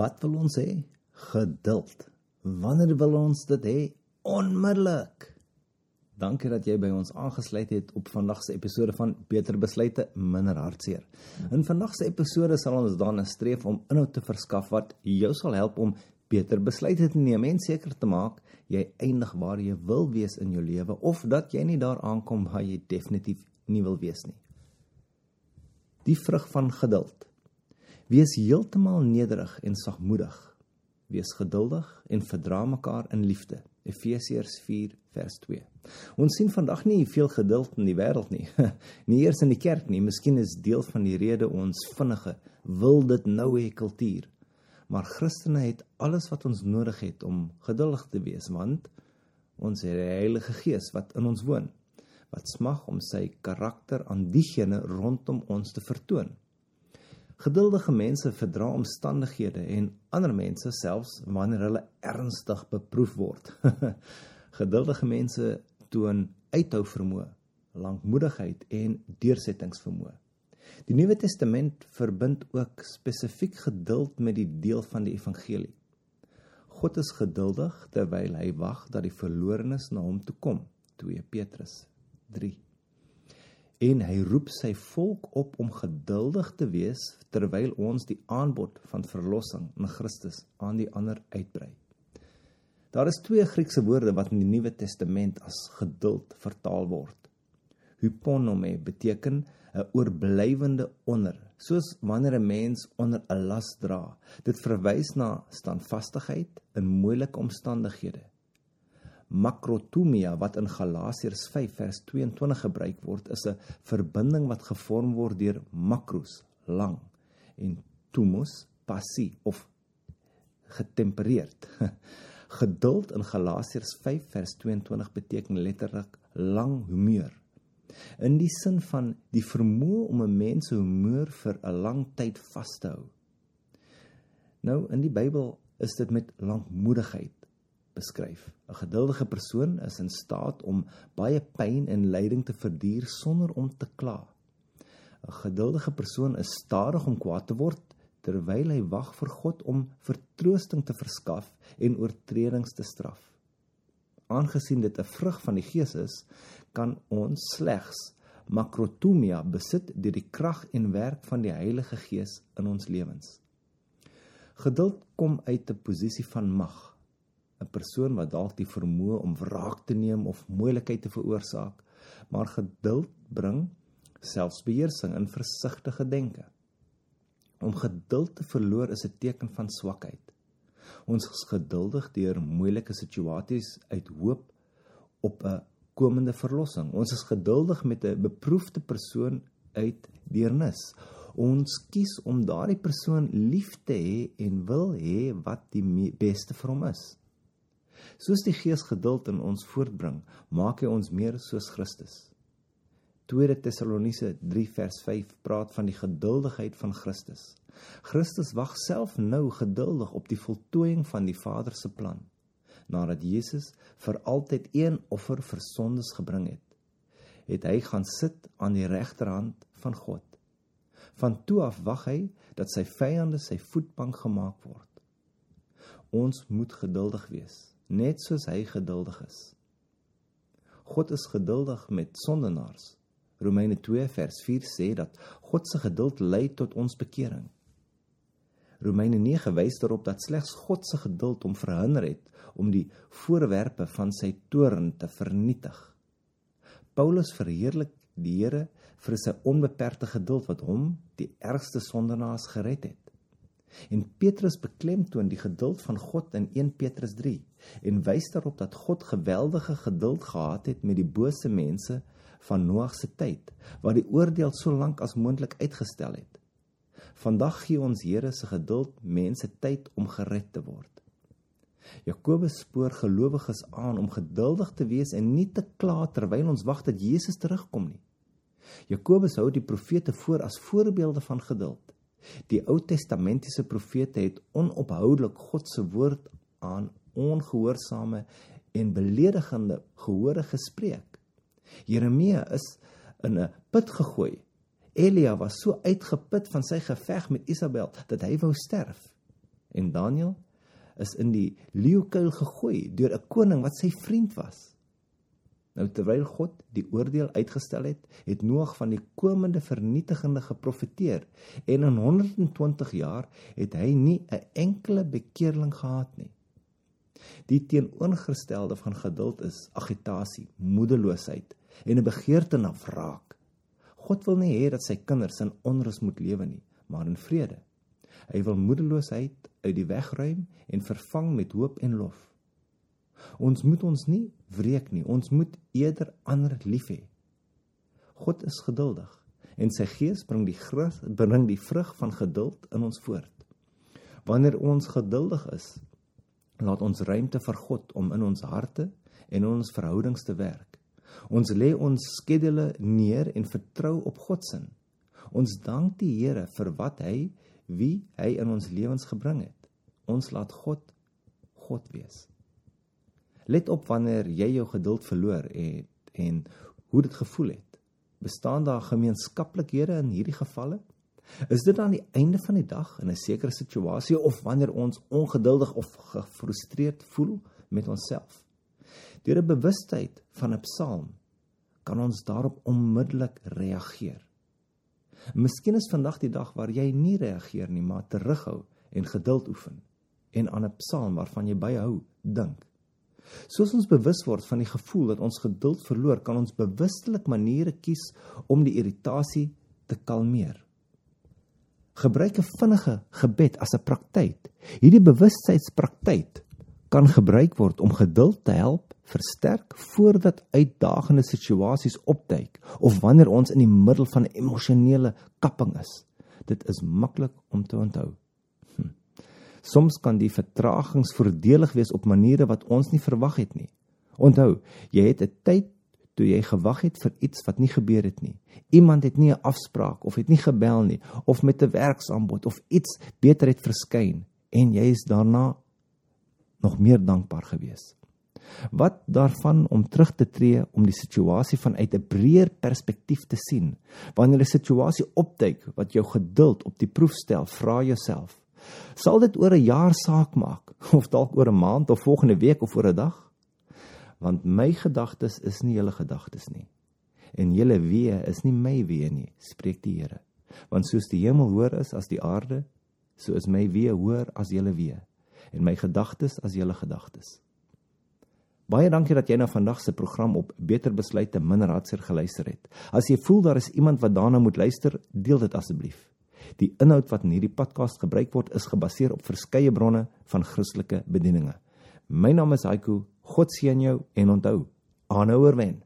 Wat wil ons hê? Geduld. Wanneer wil ons dit hê? Onmiddellik. Dankie dat jy by ons aangesluit het op vandag se episode van Beter Besluite Minder Hartseer. In vandag se episode sal ons dan streef om inhoud te verskaf wat jou sal help om beter besluite te neem en seker te maak jy eindig waar jy wil wees in jou lewe of dat jy nie daar aankom waar jy definitief nie wil wees nie. Die vrug van geduld. Wees heeltemal nederig en sagmoedig. Wees geduldig en verdra mekaar in liefde. Efesiërs 4 vers 2. Ons sien vandag nie veel geduld in die wêreld nie. nie eers in die kerk nie. Miskien is deel van die rede ons vinnige wil dit nou hê kultuur. Maar Christene het alles wat ons nodig het om geduldig te wees want ons het die Heilige Gees wat in ons woon wat smag om sy karakter aan diegene rondom ons te vertoon. Geduldige mense verdra omstandighede en ander mense selfs wanneer hulle ernstig beproef word. Geduldige mense toon uithou vermoë, lankmoedigheid en deursettingsvermoë. Die Nuwe Testament verbind ook spesifiek geduld met die deel van die evangelie. God is geduldig terwyl hy wag dat die verlorenes na hom toe kom. 2 Petrus 3 en hy roep sy volk op om geduldig te wees terwyl ons die aanbod van verlossing in Christus aan die ander uitbrei. Daar is twee Griekse woorde wat in die Nuwe Testament as geduld vertaal word. Hyponome beteken 'n oorblywende onder, soos wanneer 'n mens onder 'n las dra. Dit verwys na standvastigheid in moeilike omstandighede makrotomia wat in Galasiërs 5 vers 22 gebruik word is 'n verbinding wat gevorm word deur makros lang en tumos passie of getempereerd. Geduld in Galasiërs 5 vers 22 beteken letterlik lang humeur. In die sin van die vermoë om 'n mens se humeur vir 'n lang tyd vas te hou. Nou in die Bybel is dit met lankmoedigheid beskryf. 'n Geduldige persoon is in staat om baie pyn en lyding te verduur sonder om te kla. 'n Geduldige persoon is stadig om kwaad te word terwyl hy wag vir God om vertroosting te verskaf en oortredings te straf. Aangesien dit 'n vrug van die Gees is, kan ons slegs makrotomia besit deur die krag en werk van die Heilige Gees in ons lewens. Geduld kom uit 'n posisie van mag 'n persoon wat dalk die vermoë om wraak te neem of moeilikheid te veroorsaak, maar geduld bring selfbeheersing en versigtige denke. Om geduld te verloor is 'n teken van swakheid. Ons is geduldig deur moeilike situasies uit hoop op 'n komende verlossing. Ons is geduldig met 'n beproefde persoon uit deernis. Ons kies om daardie persoon lief te hê en wil hê wat die beste vir hom is. Soos die Gees geduld in ons voortbring, maak hy ons meer soos Christus. 2 Tessalonisense 3 vers 5 praat van die geduldigheid van Christus. Christus wag self nou geduldig op die voltooiing van die Vader se plan. Nadat Jesus vir altyd een offer vir sondes gebring het, het hy gaan sit aan die regterhand van God. Van toe af wag hy dat sy vyande sy voetbank gemaak word. Ons moet geduldig wees net soos hy geduldig is. God is geduldig met sondenaars. Romeine 2 vers 4 sê dat God se geduld lei tot ons bekering. Romeine 9 wys daarop dat slegs God se geduld hom verhinder het om die voorwerpe van sy toorn te vernietig. Paulus verheerlik die Here vir sy onbeperkte geduld wat hom, die ergste sondenaars, gered het. En Petrus beklemtoon die geduld van God in 1 Petrus 3 en wys daarop dat God geweldige geduld gehad het met die bose mense van Noag se tyd wat die oordeel so lank as moontlik uitgestel het. Vandag gee ons Here se geduld mense tyd om gered te word. Jakobus spoor gelowiges aan om geduldig te wees en nie te kla terwyl ons wag dat Jesus terugkom nie. Jakobus hou die profete voor as voorbeelde van geduld. Die Ou Testamentiese profete het onophoudelik God se woord aan ongehoorsame en beledigende gehore gespreek. Jeremia is in 'n put gegooi. Elia was so uitgeput van sy geveg met Isabel dat hy wou sterf. En Daniël is in die leeukuil gegooi deur 'n koning wat sy vriend was. Nou terwyl God die oordeel uitgestel het, het Noag van die komende vernietigende geprofeteer en in 120 jaar het hy nie 'n enkele bekeerling gehad nie. Die teenoorgestelde van geduld is agitasie, moedeloosheid en 'n begeerte na wraak. God wil nie hê dat sy kinders in onrus moet lewe nie, maar in vrede. Hy wil moedeloosheid uit die weg ruim en vervang met hoop en lof. Ons moet ons nie wreek nie, ons moet eerder ander lief hê. God is geduldig en sy gees bring die grus, bring die vrug van geduld in ons voort. Wanneer ons geduldig is, laat ons ruimte vir God om in ons harte en in ons verhoudings te werk. Ons lê ons skedules neer en vertrou op God se. Ons dank die Here vir wat hy wie hy in ons lewens gebring het. Ons laat God God wees. Let op wanneer jy jou geduld verloor en en hoe dit gevoel het. Bestaan daar gemeenskaplikhede in hierdie gevalle? Is dit aan die einde van die dag in 'n sekere situasie of wanneer ons ongeduldig of gefrustreerd voel met onsself? Deur 'n bewustheid van 'n Psalm kan ons daarop onmiddellik reageer. Miskien is vandag die dag waar jy nie reageer nie, maar terughou en geduld oefen en aan 'n psalm waarvan jy byhou dink. Soos ons bewus word van die gevoel dat ons geduld verloor, kan ons bewustelik maniere kies om die irritasie te kalmeer. Gebruik 'n vinnige gebed as 'n praktyk. Hierdie bewustheidspraktyk kan gebruik word om geduld te help versterk voordat uitdagende situasies opduik of wanneer ons in die middel van 'n emosionele kapping is. Dit is maklik om te onthou. Soms kan die vertragings voordelig wees op maniere wat ons nie verwag het nie. Onthou, jy het 'n tyd toe jy gewag het vir iets wat nie gebeur het nie. Iemand het nie 'n afspraak of het nie gebel nie of met 'n werksaanbod of iets beter het verskyn en jy is daarna nog meer dankbaar geweest. Wat daarvan om terug te tree om die situasie vanuit 'n breër perspektief te sien? Wanneer 'n situasie opduik wat jou geduld op die proef stel, vra jouself: Sal dit oor 'n jaar saak maak of dalk oor 'n maand of volgende week of oor 'n dag? Want my gedagtes is nie julle gedagtes nie. En julle wee is nie my wee nie, spreek die Here. Want soos die hemel hoër is as die aarde, so is my wee hoër as julle wee en my gedagtes as julle gedagtes. Baie dankie dat jy na vandag se program op Beter Besluite Minder Hartseer geluister het. As jy voel daar is iemand wat daarna moet luister, deel dit asseblief. Die inhoud wat in hierdie podcast gebruik word, is gebaseer op verskeie bronne van Christelike bedieninge. My naam is Haiku. God seën jou en onthou, aanhouer wen.